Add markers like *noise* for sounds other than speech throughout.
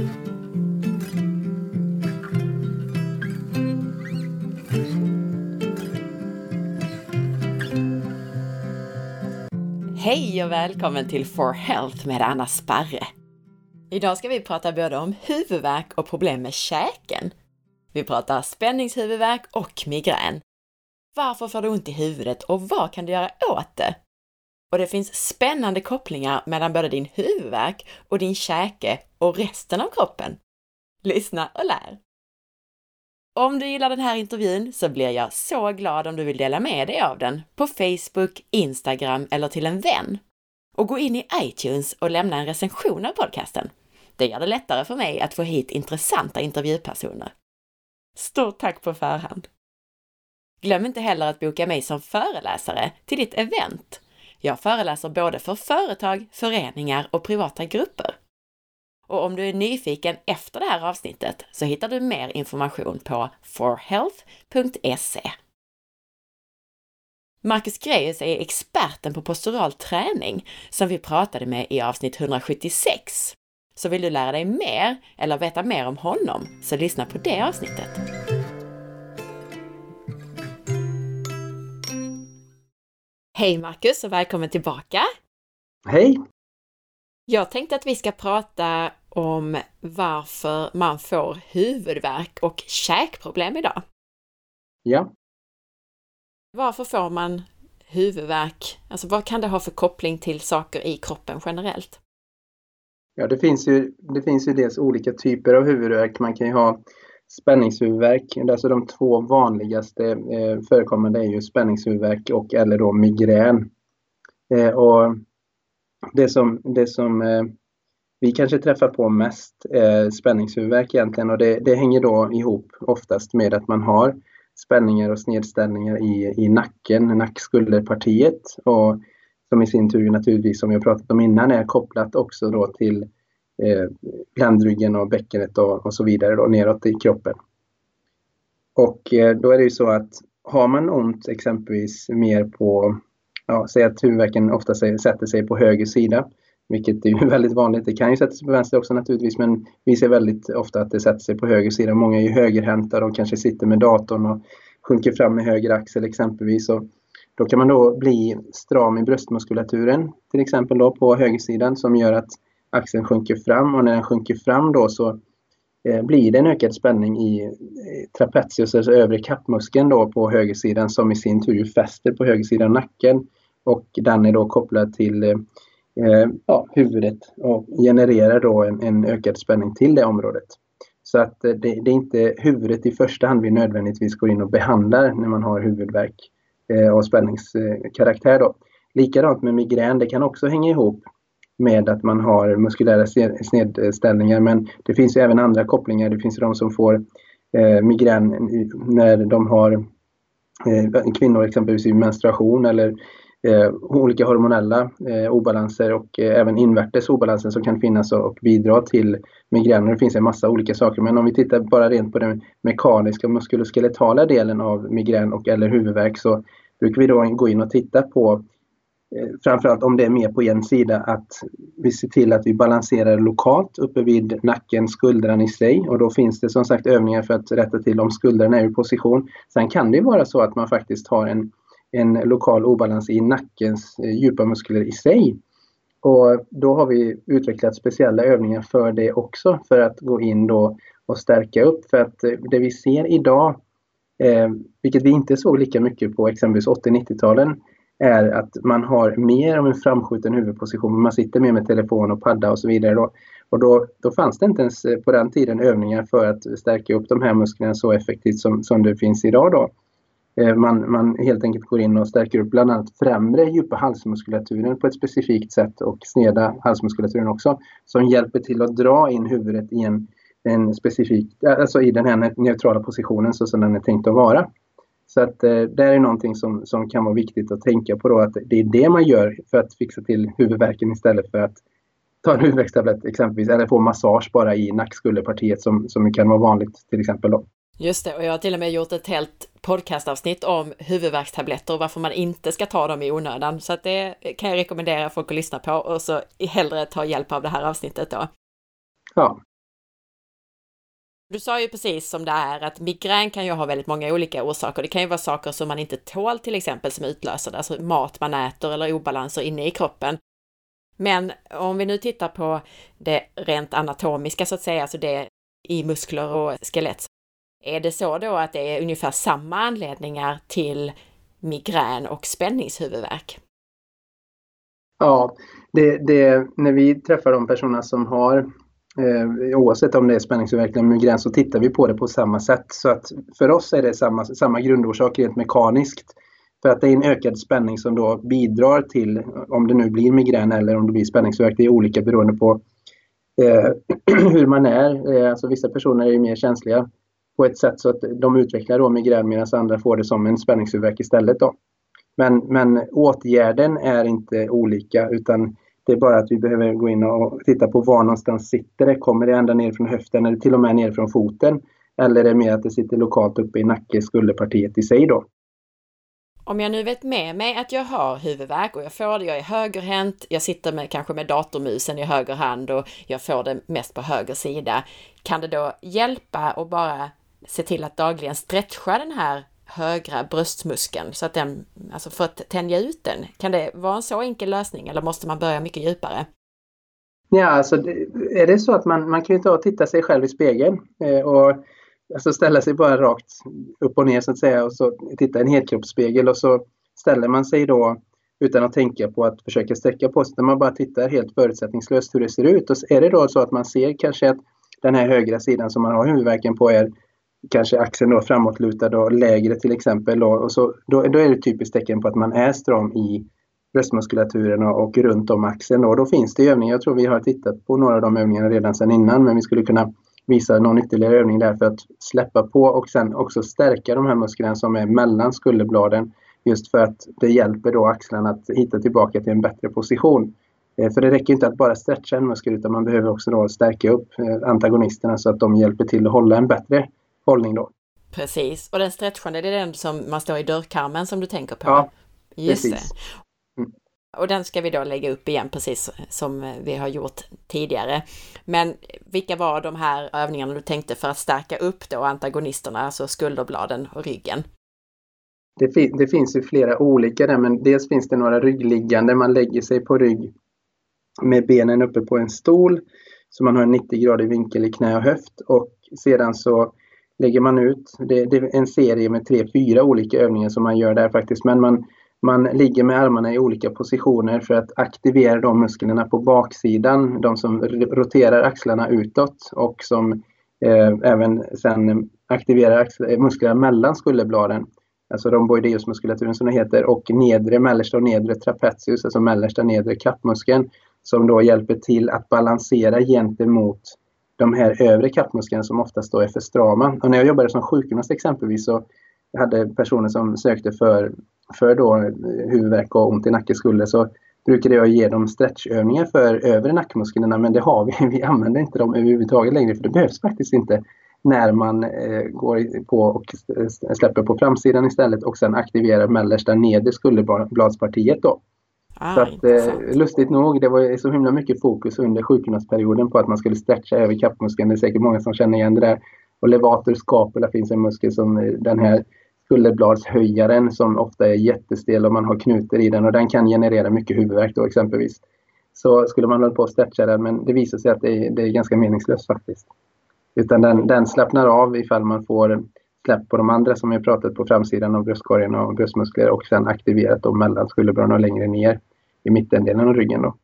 Hej och välkommen till For Health med Anna Sparre! Idag ska vi prata både om huvudvärk och problem med käken. Vi pratar spänningshuvudvärk och migrän. Varför får du ont i huvudet och vad kan du göra åt det? Och det finns spännande kopplingar mellan både din huvudvärk och din käke och resten av kroppen. Lyssna och lär! Om du gillar den här intervjun så blir jag så glad om du vill dela med dig av den på Facebook, Instagram eller till en vän. Och gå in i iTunes och lämna en recension av podcasten. Det gör det lättare för mig att få hit intressanta intervjupersoner. Stort tack på förhand! Glöm inte heller att boka mig som föreläsare till ditt event. Jag föreläser både för företag, föreningar och privata grupper. Och om du är nyfiken efter det här avsnittet så hittar du mer information på forhealth.se. Marcus Greus är experten på postural träning som vi pratade med i avsnitt 176. Så vill du lära dig mer eller veta mer om honom så lyssna på det avsnittet. Hej Marcus och välkommen tillbaka! Hej! Jag tänkte att vi ska prata om varför man får huvudvärk och käkproblem idag. Ja. Varför får man huvudvärk? Alltså vad kan det ha för koppling till saker i kroppen generellt? Ja, det finns ju, det finns ju dels olika typer av huvudvärk. Man kan ju ha spänningshuvudvärk. Alltså de två vanligaste eh, förekommande är ju spänningshuvudvärk och eller då migrän. Eh, och det som, det som eh, vi kanske träffar på mest är spänningshuvudvärk egentligen och det, det hänger då ihop oftast med att man har spänningar och snedställningar i, i nacken, nackskulderpartiet och som i sin tur naturligtvis, som vi har pratat om innan, är kopplat också då till eh, ländryggen och bäckenet och, och så vidare då, neråt i kroppen. Och eh, då är det ju så att har man ont exempelvis mer på, ja, säg att huvudvärken ofta sätter sig på höger sida, vilket är *laughs* väldigt vanligt. Det kan ju sätta sig på vänster också naturligtvis men vi ser väldigt ofta att det sätter sig på höger sida. Många är ju högerhänta de kanske sitter med datorn och sjunker fram med höger axel exempelvis. Och då kan man då bli stram i bröstmuskulaturen till exempel då på högersidan som gör att axeln sjunker fram och när den sjunker fram då så eh, blir det en ökad spänning i trapezius, alltså övre kappmuskeln då på högersidan som i sin tur fäster på högersidan nacken och den är då kopplad till eh, eh ja, huvudet och genererar då en, en, ökad spänning till det området. Så att eh, det, det, är inte huvudet i första hand vi nödvändigtvis går in och behandlar när man har huvudvärk eh, av spänningskaraktär. Då. Likadant med migrän, det kan också hänga ihop med att man har muskulära snedställningar men det finns även andra kopplingar. Det finns de som får eh, migrän när de har eh, kvinnor exempelvis i menstruation eller eh, olika hormonella eh, obalanser och eh, även invärtes obalanser som kan finnas och, och bidra till migräner. Det finns en massa olika saker men om vi tittar bara rent på den mekaniska muskuloskeletala delen av migrän och eller huvudvärk så brukar vi då gå in och titta på Eh, framförallt om det är mer på en sida att vi ser till att vi balanserar lokalt uppe vid nacken, skuldran i sig och då finns det som sagt övningar för att rätta till om skuldran är i position. Sen kan det vara så att man faktiskt har en en lokal obalans i nackens eh, djupa muskler i sig. Och då har vi utvecklat speciella övningar för det också för att gå in då och stärka upp. För att eh, det vi ser idag, eh, vilket vi inte såg lika mycket på exempelvis 80-90-talen, är att man har mer av en framskjuten huvudposition. Man sitter mer med telefon och padda och så vidare. Då. Och då, då fanns det inte ens eh, på den tiden övningar för att stärka upp de här musklerna så effektivt som, som det finns idag. Då. Eh, man, man helt enkelt går in och stärker upp bland annat främre djupa halsmuskulaturen på ett specifikt sätt och sneda halsmuskulaturen också. Som hjälper till att dra in huvudet i en, en specifik, eh, alltså i den här neutrala positionen så som den är tänkt att vara. Så att eh, det är någonting som, som kan vara viktigt att tänka på då att det är det man gör för att fixa till huvudvärken istället för att ta en huvudvärkstablett exempelvis eller få massage bara i nackskulderpartiet som, som kan vara vanligt till exempel. Då. Just det, och jag har till och med gjort ett helt podcastavsnitt om huvudvärkstabletter och varför man inte ska ta dem i onödan. Så att det kan jag rekommendera folk att lyssna på och så hellre ta hjälp av det här avsnittet då. Ja. Du sa ju precis som det är att migrän kan ju ha väldigt många olika orsaker. Det kan ju vara saker som man inte tål till exempel som utlöser det, alltså mat man äter eller obalanser inne i kroppen. Men om vi nu tittar på det rent anatomiska så att säga, alltså det i muskler och skelett. Är det så då att det är ungefär samma anledningar till migrän och spänningshuvudvärk? Ja, det, det, när vi träffar de personer som har eh, oavsett om det är spänningsutveckling eller migrän så tittar vi på det på samma sätt. Så att för oss är det samma, samma grundorsak rent mekaniskt. För att det är en ökad spänning som då bidrar till, om det nu blir migrän eller om det blir spänningshuvudvärk, det är olika beroende på eh, *clears throat* hur man är. Eh, alltså vissa personer är ju mer känsliga på ett sätt så att de utvecklar då migrän medan andra får det som en spänningshuvudvärk istället. Då. Men, men åtgärden är inte olika utan det är bara att vi behöver gå in och titta på var någonstans sitter det. Kommer det ända ner från höften eller till och med ner från foten? Eller är det mer att det sitter lokalt uppe i nacke, skulderpartiet i sig då? Om jag nu vet med mig att jag har huvudvärk och jag får det, jag är högerhänt, jag sitter med, kanske med datormusen i höger hand och jag får det mest på höger sida. Kan det då hjälpa att bara se till att dagligen stretcha den här högra bröstmuskeln så att den, alltså för att tänja ut den. Kan det vara en så enkel lösning eller måste man börja mycket djupare? Ja, alltså är det så att man, man kan ju ta och titta sig själv i spegeln eh, och alltså ställa sig bara rakt upp och ner så att säga och så titta i en helkroppsspegel och så ställer man sig då utan att tänka på att försöka sträcka på sig, man bara tittar helt förutsättningslöst hur det ser ut. Och är det då så att man ser kanske att den här högra sidan som man har huvudvärken på är kanske axeln då framåtlutad och lägre till exempel. Då, och så, då, då är det ett typiskt tecken på att man är stram i bröstmuskulaturen och, och runt om axeln. Och då finns det övningar, jag tror vi har tittat på några av de övningarna redan sedan innan, men vi skulle kunna visa någon ytterligare övning där för att släppa på och sen också stärka de här musklerna som är mellan skulderbladen. Just för att det hjälper då axlarna att hitta tillbaka till en bättre position. Eh, för det räcker inte att bara stretcha en muskel utan man behöver också då stärka upp eh, antagonisterna så att de hjälper till att hålla en bättre hållning då. Precis, och den stretchande det är den som man står i dörrkarmen som du tänker på? Ja, Just precis. Det. Mm. Och den ska vi då lägga upp igen precis som vi har gjort tidigare. Men vilka var de här övningarna du tänkte för att stärka upp då antagonisterna, alltså skulderbladen och ryggen? Det, fin det finns ju flera olika där, men dels finns det några ryggliggande, man lägger sig på rygg med benen uppe på en stol så man har en 90 gradig vinkel i knä och höft och sedan så lägger man ut. Det, det, är en serie med tre, fyra olika övningar som man gör där faktiskt. Men man, man ligger med armarna i olika positioner för att aktivera de musklerna på baksidan. De som roterar axlarna utåt och som eh, även sen aktiverar axlar, musklerna mellan skulderbladen. Alltså romboideusmuskulaturen som det heter och nedre, mellersta och nedre trapezius, alltså mellersta nedre kappmuskeln som då hjälper till att balansera gentemot de här övre kappmusklerna som oftast då är för strama. Och när jag jobbade som sjukgymnast exempelvis så hade personer som sökte för, för då eh, huvudvärk och ont i nacke skulle så brukade jag ge dem stretchövningar för övre nackmusklerna men det har vi, *laughs* vi använder inte dem överhuvudtaget längre för det behövs faktiskt inte när man eh, går på och släpper på framsidan istället och sen aktiverar mellersta nedre skulderbladspartiet då. Ah, så att, eh, lustigt nog, det var så himla mycket fokus under sjukgymnastperioden på att man skulle stretcha över kappmuskeln. Det är säkert många som känner igen det där. Och levator scapula finns en muskel som eh, den här skulderbladshöjaren som ofta är jättestel och man har knutor i den och den kan generera mycket huvudvärk då exempelvis. Så skulle man hålla på att stretcha den men det visar sig att det är, det är ganska meningslöst faktiskt. Utan den, den slappnar av ifall man får släpp på de andra som vi pratat på framsidan av bröstkorgen och bröstmuskler och sen aktiverat dem mellan skulderbladen och längre ner i mittendelen av ryggen. Då.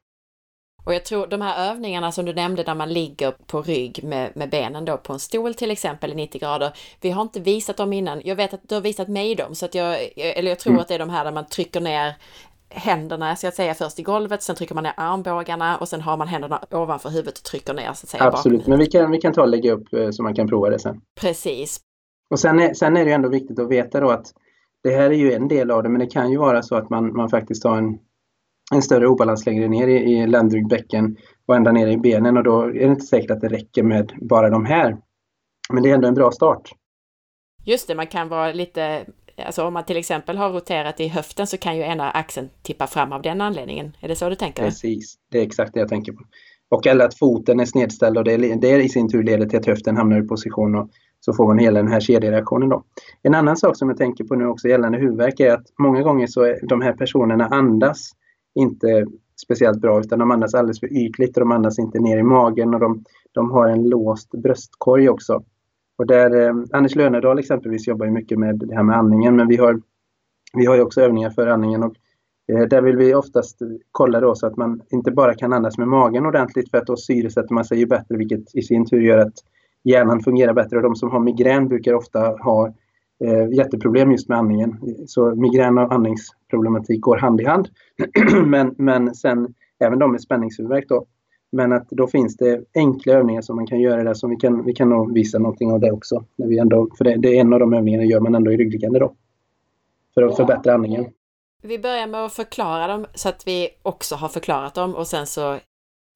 Och jag tror de här övningarna som du nämnde där man ligger på rygg med, med benen då på en stol till exempel i 90 grader. Vi har inte visat dem innan. Jag vet att du har visat mig dem så att jag, eller jag tror mm. att det är de här där man trycker ner händerna så att säga först i golvet, sen trycker man ner armbågarna och sen har man händerna ovanför huvudet och trycker ner så att säga. Absolut, bakom. men vi kan, vi kan ta och lägga upp eh, så man kan prova det sen. Precis. Och sen är, sen är det ändå viktigt att veta då att det här är ju en del av det, men det kan ju vara så att man, man faktiskt har en, en större obalans längre ner i, i ländryggbäcken och ända ner i benen och då är det inte säkert att det räcker med bara de här. Men det är ändå en bra start. Just det, man kan vara lite, alltså om man till exempel har roterat i höften så kan ju ena axeln tippa fram av den anledningen. Är det så du tänker? Precis, det är exakt det jag tänker på. Och eller att foten är snedställd och det, det i sin tur leder till att höften hamnar i position och så får man hela den här kedjereaktionen. Då. En annan sak som jag tänker på nu också gällande huvudvärk är att många gånger så är de här personerna andas inte speciellt bra utan de andas alldeles för ytligt och de andas inte ner i magen och de, de har en låst bröstkorg också. Och där, eh, Anders Lönedal exempelvis jobbar mycket med det här med andningen men vi har, vi har också övningar för andningen och eh, där vill vi oftast kolla då så att man inte bara kan andas med magen ordentligt för att då syresätter man sig ju bättre vilket i sin tur gör att hjärnan fungerar bättre och de som har migrän brukar ofta ha eh, jätteproblem just med andningen. Så migrän och andningsproblematik går hand i hand. *clears throat* men, men sen även de med spänningshuvudvärk då. Men att då finns det enkla övningar som man kan göra där som vi kan, vi kan nog visa någonting av det också. När vi ändå, för det, det är en av de övningarna gör man ändå i ryggliggande då. För att förbättra andningen. Vi börjar med att förklara dem så att vi också har förklarat dem och sen så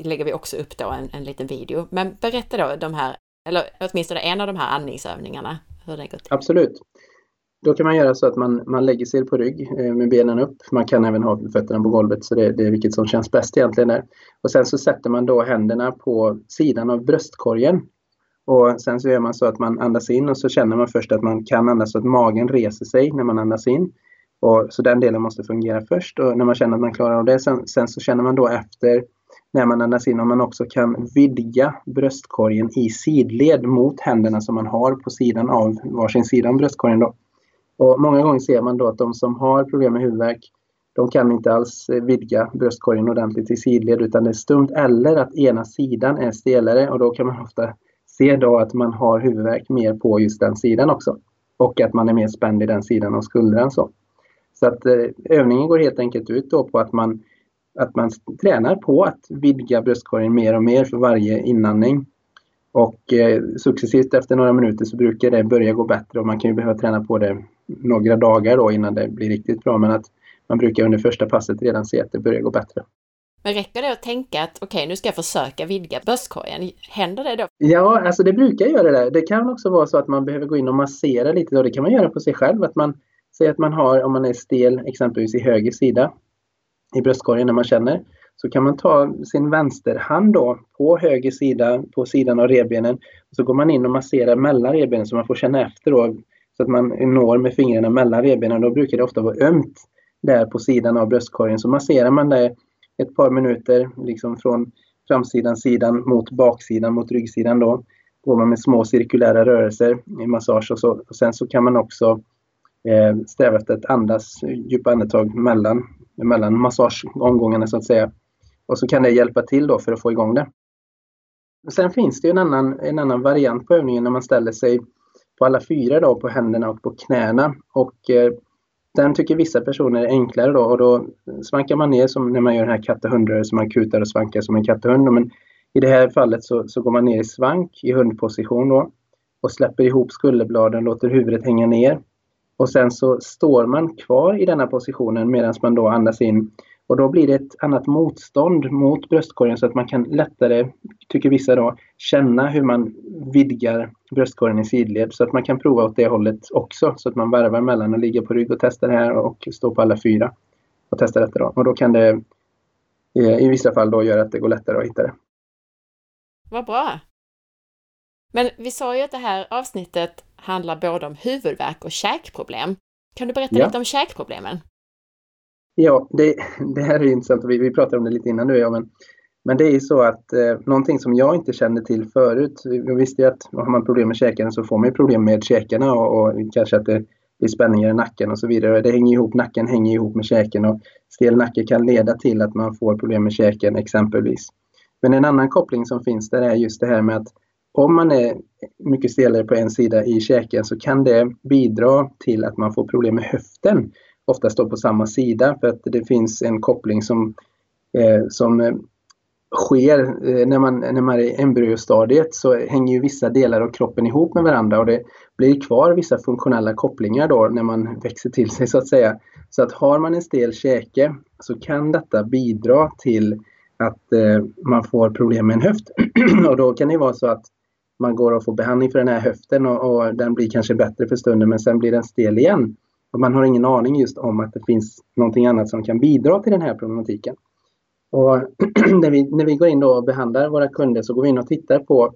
lägger vi också upp då en, en liten video. Men berätta då de här, eller åtminstone en av de här andningsövningarna, hur det går till. Absolut. Då kan man göra så att man, man lägger sig på rygg eh, med benen upp. Man kan även ha fötterna på golvet så det, det är vilket som känns bäst egentligen. Där. Och sen så sätter man då händerna på sidan av bröstkorgen. Och sen så gör man så att man andas in och så känner man först att man kan andas så att magen reser sig när man andas in. Och, så den delen måste fungera först och när man känner att man klarar av det sen, sen så känner man då efter när man andas in om man också kan vidga bröstkorgen i sidled mot händerna som man har på sidan av varsin sida om bröstkorgen. Då. Och många gånger ser man då att de som har problem med huvudvärk de kan inte alls eh, vidga bröstkorgen ordentligt i sidled utan det är stumt eller att ena sidan är stelare och då kan man ofta se då att man har huvudvärk mer på just den sidan också. Och att man är mer spänd i den sidan av skuldran. Så, så att eh, övningen går helt enkelt ut då på att man, att man tränar på att vidga bröstkorgen mer och mer för varje inandning. Och eh, successivt efter några minuter så brukar det börja gå bättre och man kan ju behöva träna på det några dagar då innan det blir riktigt bra. Men att man brukar under första passet redan se att det börjar gå bättre. Men räcker det att tänka att okej, okay, nu ska jag försöka vidga bröstkorgen? Händer det då? Ja, alltså det brukar göra det. Det kan också vara så att man behöver gå in och massera lite. Och det kan man göra på sig själv. Att man säger att man har, om man är stel exempelvis i höger sida i bröstkorgen när man känner, så kan man ta sin vänsterhand då på höger sida på sidan av revbenen. Och så går man in och masserar mellan revbenen så man får känna efter då så att man når med fingrarna mellan revbenen. Då brukar det ofta vara ömt där på sidan av bröstkorgen. Så masserar man det ett par minuter liksom från framsidan sidan mot baksidan mot ryggsidan då. Går man med små cirkulära rörelser i massage och, så. och sen så kan man också eh, sträva efter att andas djupa andetag mellan, mellan massageomgångarna så att säga. Och så kan det hjälpa till då för att få igång det. Sen finns det en annan, en annan variant på övningen när man ställer sig på alla fyra då, på händerna och på knäna. Och eh, den tycker vissa personer är enklare då och då svankar man ner som när man gör den här katt och hundrörelsen, man kutar och svankar som en katt och hund. Men i det här fallet så, så går man ner i svank i hundposition då och släpper ihop skulderbladen, låter huvudet hänga ner. Och sen så står man kvar i denna positionen medan man då andas in och då blir det ett annat motstånd mot bröstkorgen så att man kan lättare, tycker vissa då, känna hur man vidgar bröstkorgen i sidled. Så att man kan prova åt det hållet också. Så att man varvar mellan att ligga på rygg och testa det här och stå på alla fyra och testa detta. Då. Och då kan det eh, i vissa fall då göra att det går lättare att hitta det. Vad bra! Men vi sa ju att det här avsnittet handlar både om huvudvärk och käkproblem. Kan du berätta ja. lite om käkproblemen? Ja, det, det här är intressant vi, vi pratade om det lite innan nu. Ja, men, men det är ju så att eh, någonting som jag inte kände till förut. Jag visste ju att har man problem med käkarna så får man problem med käkarna och, och kanske att det blir spänningar i nacken och så vidare. Det hänger ihop, nacken hänger ihop med käken och stel nacke kan leda till att man får problem med käken exempelvis. Men en annan koppling som finns där är just det här med att om man är mycket stelare på en sida i käken så kan det bidra till att man får problem med höften ofta står på samma sida för att det finns en koppling som, eh, som eh, sker eh, när, man, när man är i embryostadiet så hänger ju vissa delar av kroppen ihop med varandra och det blir kvar vissa funktionella kopplingar då när man växer till sig så att säga. Så att har man en stel käke så kan detta bidra till att eh, man får problem med en höft. *clears throat* och då kan det vara så att man går och får behandling för den här höften och, och den blir kanske bättre för stunden men sen blir den stel igen. Och man har ingen aning just om att det finns någonting annat som kan bidra till den här problematiken. Och *clears throat* när, vi, när vi går in då och behandlar våra kunder så går vi in och tittar på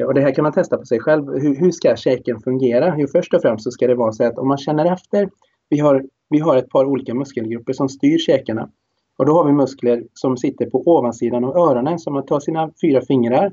eh, och det här kan man testa på sig själv. Hur, hur ska käken fungera? Jo, först och främst så ska det vara så att om man känner efter. Vi har, vi har ett par olika muskelgrupper som styr käkarna. Och då har vi muskler som sitter på ovansidan av öronen. Så man tar sina fyra fingrar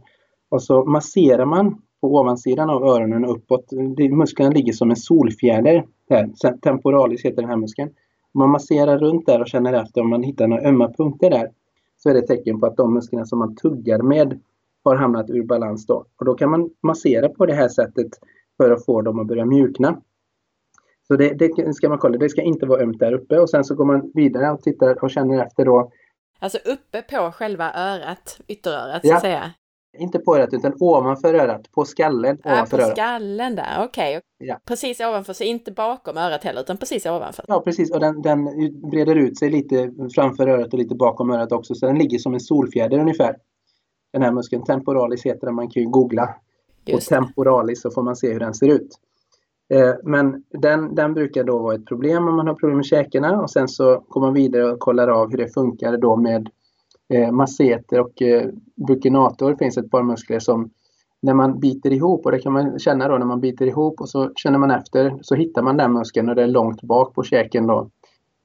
och så masserar man på ovansidan av öronen uppåt. Musklerna ligger som en solfjäder. Här. Temporalis heter den här muskeln. Man masserar runt där och känner efter om man hittar några ömma punkter där så är det ett tecken på att de musklerna som man tuggar med har hamnat ur balans då. Och då kan man massera på det här sättet för att få dem att börja mjukna. Så det, det ska man kolla, det ska inte vara ömt där uppe och sen så går man vidare och tittar och känner efter då. Alltså uppe på själva örat, ytterörat så att säga? Inte på örat utan ovanför örat, på skallen ovanför på örat. skallen där, okej. Okay. Ja. Precis ovanför, så inte bakom örat heller utan precis ovanför? Ja precis och den, den breder ut sig lite framför örat och lite bakom örat också så den ligger som en solfjäder ungefär. Den här muskeln, temporalis heter den, man kan ju googla. Just. Och temporalis så får man se hur den ser ut. Eh, men den, den brukar då vara ett problem om man har problem med käkarna och sen så går man vidare och kollar av hur det funkar då med eh, masseter och eh, bukinator finns ett par muskler som när man biter ihop och det kan man känna då när man biter ihop och så känner man efter så hittar man den muskeln och det är långt bak på käken då.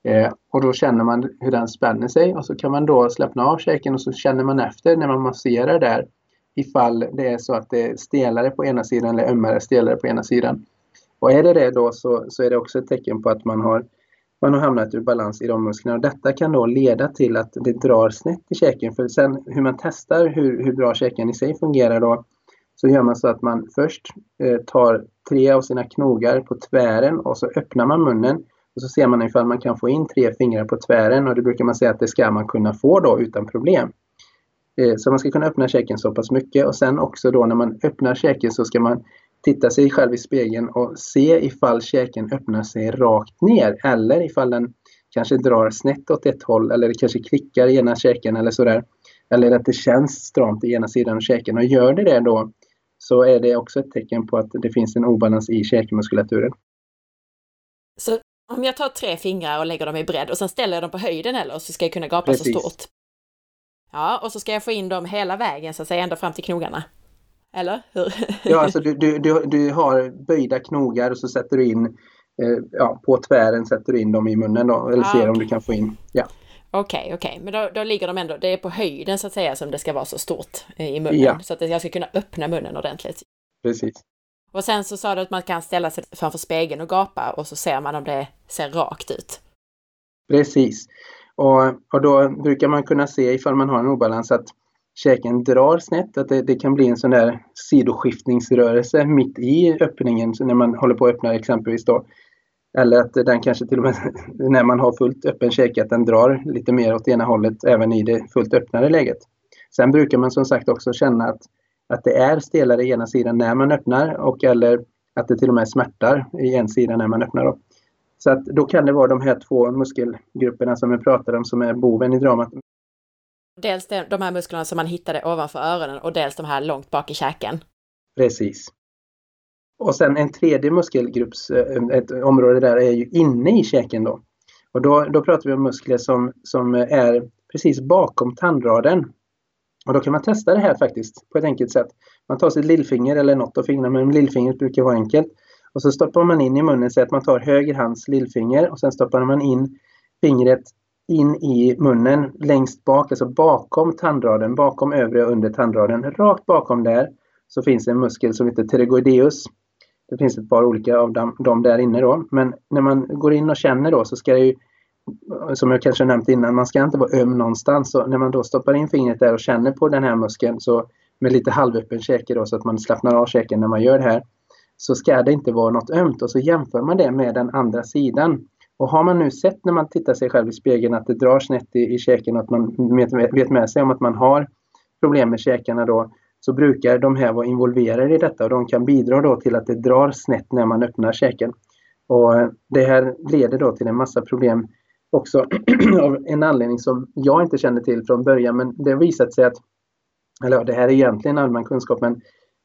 Eh, och då känner man hur den spänner sig och så kan man då slappna av käken och så känner man efter när man masserar där ifall det är så att det är stelare på ena sidan eller ömmare stelare på ena sidan. Och är det det då så, så är det också ett tecken på att man har, man har hamnat ur balans i de musklerna. Och detta kan då leda till att det drar snett i käken. För sen hur man testar hur, hur bra käken i sig fungerar då så gör man så att man först eh, tar tre av sina knogar på tvären och så öppnar man munnen och så ser man ifall man kan få in tre fingrar på tvären och det brukar man säga att det ska man kunna få då utan problem. Eh, så man ska kunna öppna käken så pass mycket och sen också då när man öppnar käken så ska man titta sig själv i spegeln och se ifall käken öppnar sig rakt ner eller ifall den kanske drar snett åt ett håll eller det kanske klickar i ena käken eller sådär. Eller att det känns stramt i ena sidan av käken och gör det det då så är det också ett tecken på att det finns en obalans i käkmuskulaturen. Så om jag tar tre fingrar och lägger dem i bredd och sen ställer jag dem på höjden eller så ska jag kunna gapa Precis. så stort. Ja, och så ska jag få in dem hela vägen så att säga ända fram till knogarna. Eller hur? *laughs* ja, alltså du, du, du, du har böjda knogar och så sätter du in eh, ja, på tvären sätter du in dem i munnen då, eller ah, ser okay. om du kan få in. Ja. Okej, okay, okej, okay. men då, då ligger de ändå, det är på höjden så att säga som det ska vara så stort eh, i munnen. Ja. Så att jag ska kunna öppna munnen ordentligt. Precis. Och sen så sa du att man kan ställa sig framför spegeln och gapa och så ser man om det ser rakt ut. Precis. Och, och då brukar man kunna se ifall man har en obalans att käken drar snett, att det, det, kan bli en sån där sidoskiftningsrörelse mitt i öppningen när man håller på att öppna exempelvis då. Eller att den kanske till och med *laughs* när man har fullt öppen käke att den drar lite mer åt ena hållet även i det fullt öppnade läget. Sen brukar man som sagt också känna att, att det är stelare i ena sidan när man öppnar och eller att det till och med smärtar i en sida när man öppnar. Då. Så att då kan det vara de här två muskelgrupperna som vi pratade om som är boven i dramat. Dels de här musklerna som man hittade ovanför öronen och dels de här långt bak i käken. Precis. Och sen en tredje muskelgrupps, eh, ett område där är ju inne i käken då. Och då, då pratar vi om muskler som, som är precis bakom tandraden. Och då kan man testa det här faktiskt på ett enkelt sätt. Man tar sitt lillfinger eller något av fingrarna, men lillfingret brukar vara enkelt. Och så stoppar man in i munnen, så att man tar höger hands lillfinger och sen stoppar man in fingret in i munnen längst bak, alltså bakom tandraden, bakom övre och under tandraden. Rakt bakom där så finns en muskel som heter pterygoideus. Det finns ett par olika av dem, dem där inne då. Men när man går in och känner då så ska det ju, som jag kanske nämnt innan, man ska inte vara öm någonstans. Så när man då stoppar in fingret där och känner på den här muskeln så med lite halvöppen käke då så att man slappnar av käken när man gör det här så ska det inte vara något ömt och så jämför man det med den andra sidan. Och har man nu sett när man tittar sig själv i spegeln att det drar snett i, i käken och att man vet med sig om att man har problem med käkarna då så brukar de här vara involverade i detta och de kan bidra då till att det drar snett när man öppnar käken. Och det här leder då till en massa problem också *clears throat* av en anledning som jag inte kände till från början men det har visat sig att, eller det här är egentligen allmän kunskap men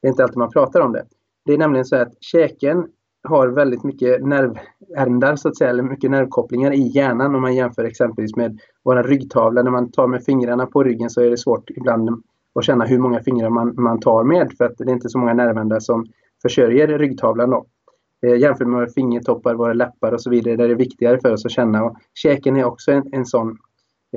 det är inte alltid man pratar om det. Det är nämligen så att käken har väldigt mycket nervändar så att säga, eller mycket nervkopplingar i hjärnan om man jämför exempelvis med våra ryggtavla. När man tar med fingrarna på ryggen så är det svårt ibland att känna hur många fingrar man, man tar med för att det är inte så många nervändar som försörjer ryggtavlan. Då. Eh, jämfört med våra fingertoppar, våra läppar och så vidare där det är viktigare för oss att känna. Och käken är också en, en sån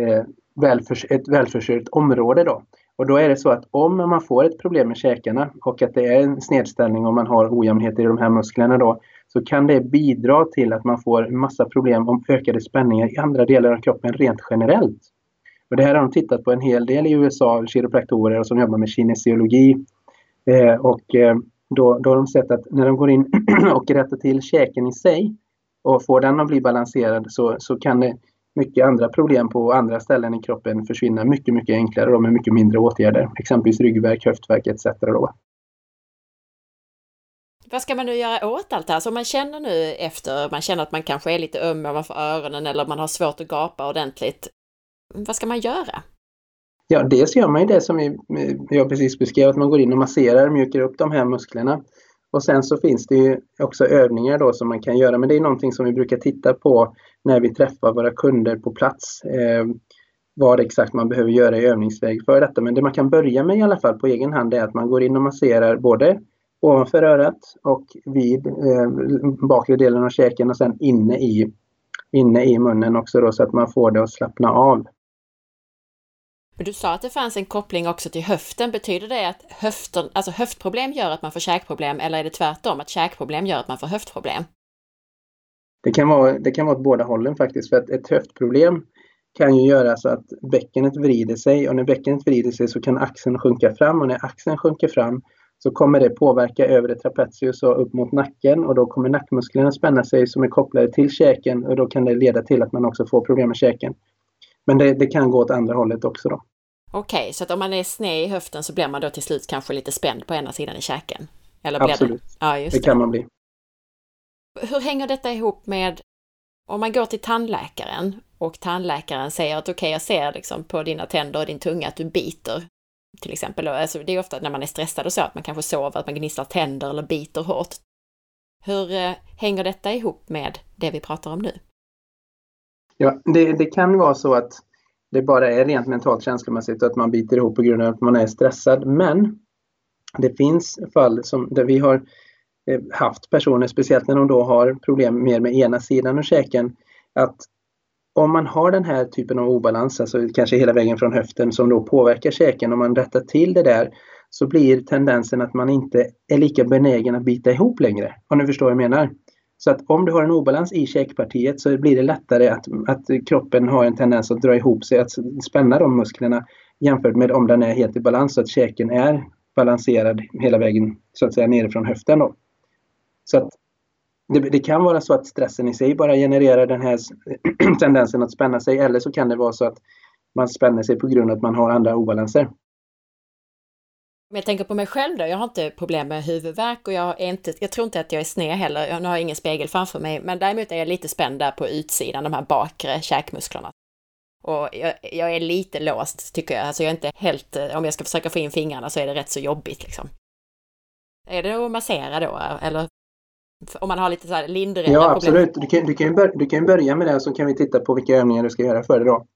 eh, välförs ett välförsörjt område. Då. Och då är det så att om man får ett problem med käkarna och att det är en snedställning och man har ojämnheter i de här musklerna då så kan det bidra till att man får massa problem om ökade spänningar i andra delar av kroppen rent generellt. Och det här har de tittat på en hel del i USA, kiropraktorer som jobbar med kinesiologi. Eh, och eh, då, då har de sett att när de går in *clears throat* och rättar till käken i sig och får den att bli balanserad så, så kan det mycket andra problem på andra ställen i kroppen försvinna mycket, mycket enklare och med mycket mindre åtgärder. Exempelvis ryggvärk, höftvärk etc. Då. Vad ska man nu göra åt allt det här? Så om man känner nu efter, man känner att man kanske är lite öm ovanför öronen eller man har svårt att gapa ordentligt. Vad ska man göra? Ja, dels gör man ju det som jag precis beskrev, att man går in och masserar, mjukar upp de här musklerna. Och sen så finns det ju också övningar då som man kan göra, men det är någonting som vi brukar titta på när vi träffar våra kunder på plats. Eh, vad exakt man behöver göra i övningsväg för detta. Men det man kan börja med i alla fall på egen hand är att man går in och masserar både ovanför örat och vid eh, bakre delen av käken och sen inne i, inne i munnen också då så att man får det att slappna av. Men du sa att det fanns en koppling också till höften. Betyder det att höften, alltså höftproblem gör att man får käkproblem eller är det tvärtom, att käkproblem gör att man får höftproblem? Det kan vara, det kan vara åt båda hållen faktiskt. För att ett höftproblem kan ju göra så att bäckenet vrider sig och när bäckenet vrider sig så kan axeln sjunka fram och när axeln sjunker fram så kommer det påverka övre trapezius och upp mot nacken och då kommer nackmusklerna spänna sig som är kopplade till käken och då kan det leda till att man också får problem med käken. Men det, det kan gå åt andra hållet också då. Okej, okay, så att om man är sned i höften så blir man då till slut kanske lite spänd på ena sidan i käken? Eller Absolut, det? Ja, just det, det kan man bli. Hur hänger detta ihop med om man går till tandläkaren och tandläkaren säger att okej, okay, jag ser liksom på dina tänder och din tunga att du biter. Till exempel, alltså det är ofta när man är stressad och så, att man kanske sover, att man gnisslar tänder eller biter hårt. Hur eh, hänger detta ihop med det vi pratar om nu? Ja, det, det kan vara så att det bara är rent mentalt känslomässigt och att man biter ihop på grund av att man är stressad. Men det finns fall som, där vi har eh, haft personer, speciellt när de då har problem mer med ena sidan av käken, att om man har den här typen av obalans, alltså kanske hela vägen från höften som då påverkar käken, om man rättar till det där så blir tendensen att man inte är lika benägen att bita ihop längre. Om ni förstår vad jag menar. Så att om du har en obalans i käkpartiet så blir det lättare att, att kroppen har en tendens att dra ihop sig, att spänna de musklerna jämfört med om den är helt i balans så att käken är balanserad hela vägen så att säga nerifrån höften. Då. Så att det, det, kan vara så att stressen i sig bara genererar den här *clears throat* tendensen att spänna sig eller så kan det vara så att man spänner sig på grund av att man har andra obalanser. Om jag tänker på mig själv då, jag har inte problem med huvudvärk och jag, är inte, jag tror inte att jag är sned heller, jag har ingen spegel framför mig, men däremot är jag lite spänd där på utsidan, de här bakre käkmusklerna. Och jag, jag, är lite låst tycker jag, alltså jag är inte helt, om jag ska försöka få in fingrarna så är det rätt så jobbigt liksom. Är det att massera då, eller? Om man har lite så här lindriga Ja, absolut. Du kan, du, kan börja, du kan börja med det så kan vi titta på vilka övningar du ska göra för det då.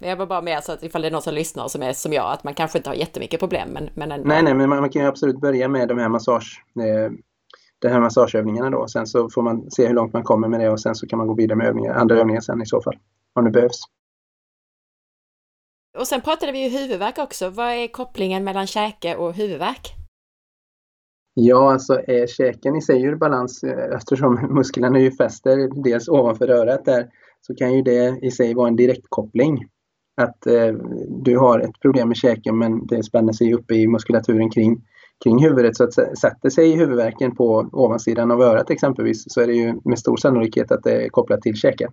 Men jag var bara med så att ifall det är någon som lyssnar som är som jag, att man kanske inte har jättemycket problem. Men, men ändå... Nej, nej, men man, man kan ju absolut börja med de här massage, eh, de här massageövningarna då. Sen så får man se hur långt man kommer med det och sen så kan man gå vidare med övningar, andra övningar sen i så fall. Om det behövs. Och sen pratade vi ju huvudvärk också. Vad är kopplingen mellan käke och huvudvärk? Ja, alltså är käken i sig ur balans eh, eftersom *laughs* musklerna ju fäster dels ovanför örat där så kan ju det i sig vara en direktkoppling att eh, du har ett problem med käken men det spänner sig uppe i muskulaturen kring, kring huvudet. Så att sätter sig huvudvärken på ovansidan av örat exempelvis så är det ju med stor sannolikhet att det är kopplat till käken.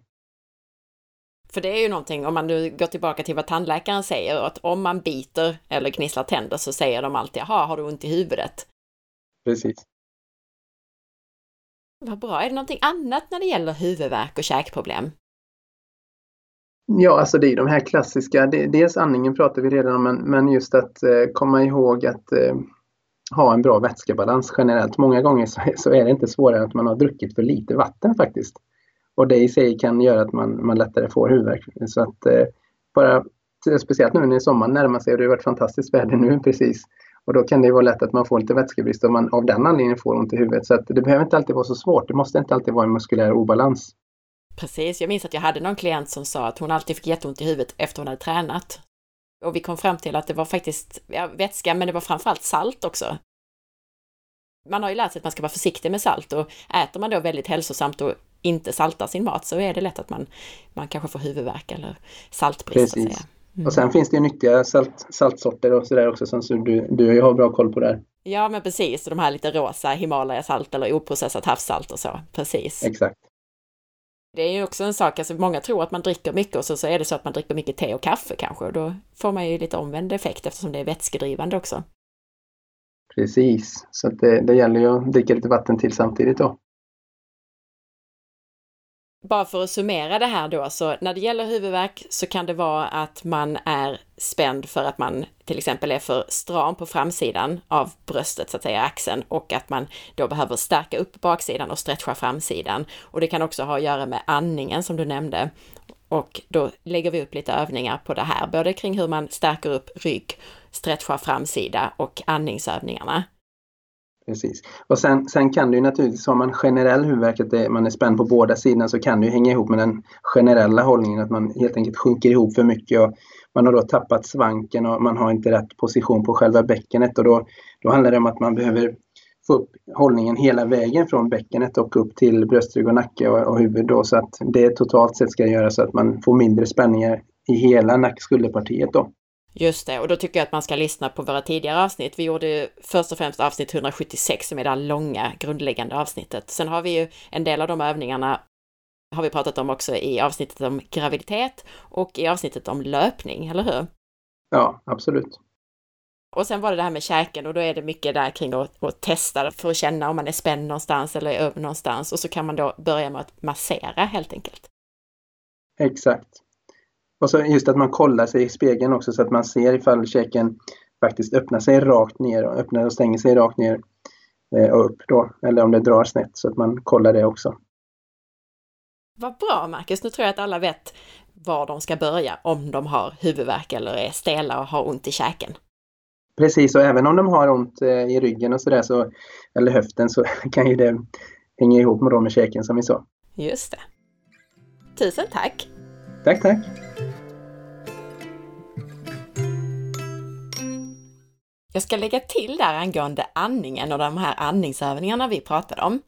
För det är ju någonting, om man nu går tillbaka till vad tandläkaren säger, att om man biter eller gnisslar tänder så säger de alltid, jaha, har du ont i huvudet? Precis. Vad bra. Är det någonting annat när det gäller huvudvärk och käkproblem? Ja, alltså det är de här klassiska, dels andningen pratar vi redan om, men, men just att eh, komma ihåg att eh, ha en bra vätskebalans generellt. Många gånger så, så är det inte svårare att man har druckit för lite vatten faktiskt. Och det i sig kan göra att man, man lättare får huvudvärk. Så att eh, bara, speciellt nu när sommaren närmar sig och det har varit fantastiskt väder nu precis. Och då kan det vara lätt att man får lite vätskebrist och man av den anledningen får ont i huvudet. Så att det behöver inte alltid vara så svårt. Det måste inte alltid vara en muskulär obalans. Precis, jag minns att jag hade någon klient som sa att hon alltid fick jätteont i huvudet efter hon hade tränat. Och vi kom fram till att det var faktiskt ja, vätska, men det var framförallt salt också. Man har ju lärt sig att man ska vara försiktig med salt och äter man då väldigt hälsosamt och inte saltar sin mat så är det lätt att man, man kanske får huvudvärk eller saltbrist. Precis. Mm. Och sen finns det ju nyttiga salt, saltsorter och sådär också som så du, du har bra koll på där. Ja men precis, de här lite rosa Himalayasalt eller oprocessat havssalt och så. Precis. Exakt. Det är ju också en sak, alltså många tror att man dricker mycket och så, så är det så att man dricker mycket te och kaffe kanske och då får man ju lite omvänd effekt eftersom det är vätskedrivande också. Precis, så det, det gäller ju att dricka lite vatten till samtidigt då. Bara för att summera det här då, så när det gäller huvudvärk så kan det vara att man är spänd för att man till exempel är för stram på framsidan av bröstet, så att säga axeln, och att man då behöver stärka upp baksidan och stretcha framsidan. Och det kan också ha att göra med andningen som du nämnde. Och då lägger vi upp lite övningar på det här, både kring hur man stärker upp rygg, stretchar framsida och andningsövningarna. Precis. Och sen, sen kan det ju naturligtvis, har man generell huvudvärk, att man är spänd på båda sidorna, så kan det ju hänga ihop med den generella hållningen, att man helt enkelt sjunker ihop för mycket och man har då tappat svanken och man har inte rätt position på själva bäckenet och då, då handlar det om att man behöver få upp hållningen hela vägen från bäckenet och upp till bröstrygg och nacke och, och huvud då, så att det totalt sett ska göra så att man får mindre spänningar i hela nackskulderpartiet då. Just det, och då tycker jag att man ska lyssna på våra tidigare avsnitt. Vi gjorde först och främst avsnitt 176 som är det långa grundläggande avsnittet. Sen har vi ju en del av de övningarna har vi pratat om också i avsnittet om graviditet och i avsnittet om löpning, eller hur? Ja, absolut. Och sen var det det här med käken och då är det mycket där kring att, att testa för att känna om man är spänd någonstans eller är öm någonstans och så kan man då börja med att massera helt enkelt. Exakt. Och så just att man kollar sig i spegeln också så att man ser ifall käken faktiskt öppnar sig rakt ner och öppnar och stänger sig rakt ner eh, och upp då. Eller om det drar snett så att man kollar det också. Vad bra Marcus, nu tror jag att alla vet var de ska börja om de har huvudvärk eller är stela och har ont i käken. Precis, och även om de har ont eh, i ryggen och sådär, så, eller höften, så *laughs* kan ju det hänga ihop med, med käken som vi sa. Just det. Tusen tack! Tack, tack! Jag ska lägga till där angående andningen och de här andningsövningarna vi pratade om.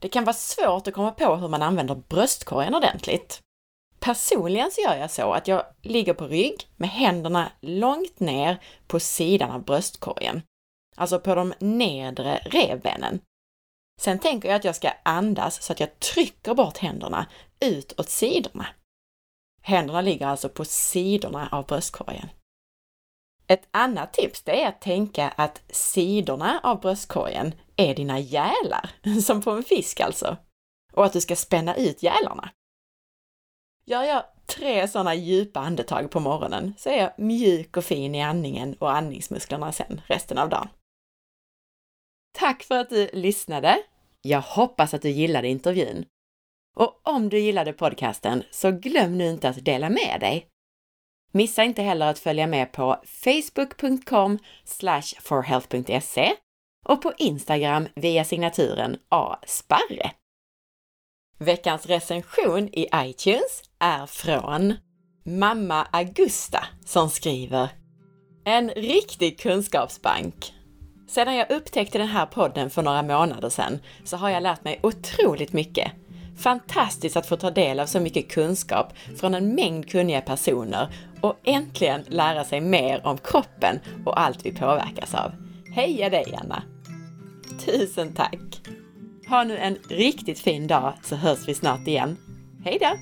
Det kan vara svårt att komma på hur man använder bröstkorgen ordentligt. Personligen så gör jag så att jag ligger på rygg med händerna långt ner på sidan av bröstkorgen, alltså på de nedre revbenen. Sen tänker jag att jag ska andas så att jag trycker bort händerna ut åt sidorna. Händerna ligger alltså på sidorna av bröstkorgen. Ett annat tips det är att tänka att sidorna av bröstkorgen är dina gälar, *laughs* som på en fisk alltså, och att du ska spänna ut gälarna. Gör jag tre sådana djupa andetag på morgonen så är jag mjuk och fin i andningen och andningsmusklerna sen resten av dagen. Tack för att du lyssnade! Jag hoppas att du gillade intervjun. Och om du gillade podcasten så glöm nu inte att dela med dig. Missa inte heller att följa med på facebook.com forhealth.se och på Instagram via signaturen asparre. Veckans recension i iTunes är från Mamma Augusta som skriver En riktig kunskapsbank. Sedan jag upptäckte den här podden för några månader sedan så har jag lärt mig otroligt mycket. Fantastiskt att få ta del av så mycket kunskap från en mängd kunniga personer och äntligen lära sig mer om kroppen och allt vi påverkas av. Heja dig Anna! Tusen tack! Ha nu en riktigt fin dag så hörs vi snart igen. Hej då!